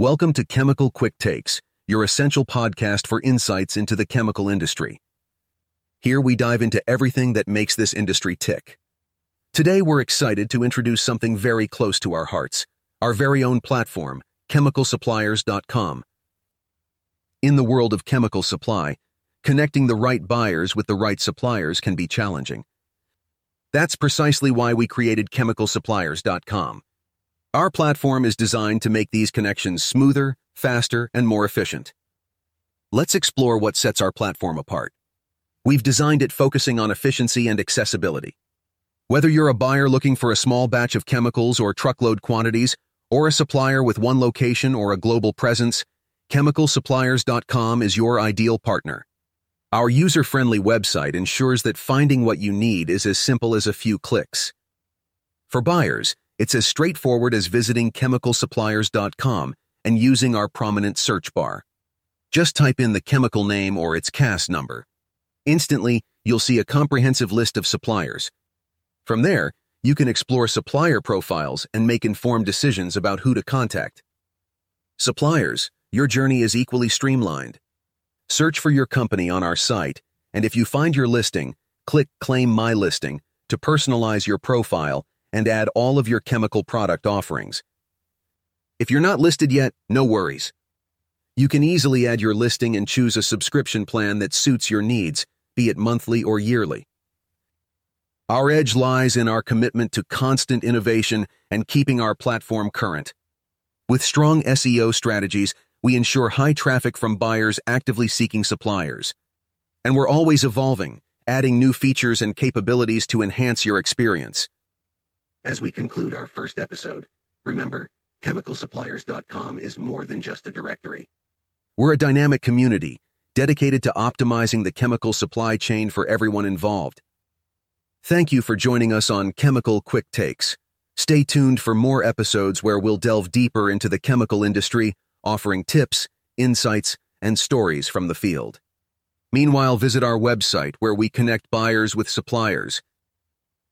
Welcome to Chemical Quick Takes, your essential podcast for insights into the chemical industry. Here we dive into everything that makes this industry tick. Today we're excited to introduce something very close to our hearts, our very own platform, chemicalsuppliers.com. In the world of chemical supply, connecting the right buyers with the right suppliers can be challenging. That's precisely why we created chemicalsuppliers.com. Our platform is designed to make these connections smoother, faster, and more efficient. Let's explore what sets our platform apart. We've designed it focusing on efficiency and accessibility. Whether you're a buyer looking for a small batch of chemicals or truckload quantities, or a supplier with one location or a global presence, chemicalsuppliers.com is your ideal partner. Our user-friendly website ensures that finding what you need is as simple as a few clicks. For buyers, it's as straightforward as visiting chemicalsuppliers.com and using our prominent search bar. Just type in the chemical name or its CAS number. Instantly, you'll see a comprehensive list of suppliers. From there, you can explore supplier profiles and make informed decisions about who to contact. Suppliers, your journey is equally streamlined. Search for your company on our site, and if you find your listing, click Claim My Listing to personalize your profile and add all of your chemical product offerings. If you're not listed yet, no worries. You can easily add your listing and choose a subscription plan that suits your needs, be it monthly or yearly. Our edge lies in our commitment to constant innovation and keeping our platform current. With strong SEO strategies, we ensure high traffic from buyers actively seeking suppliers. And we're always evolving, adding new features and capabilities to enhance your experience. As we conclude our first episode, remember, chemicalsuppliers.com is more than just a directory. We're a dynamic community dedicated to optimizing the chemical supply chain for everyone involved. Thank you for joining us on Chemical Quick Takes. Stay tuned for more episodes where we'll delve deeper into the chemical industry, offering tips, insights, and stories from the field. Meanwhile, visit our website where we connect buyers with suppliers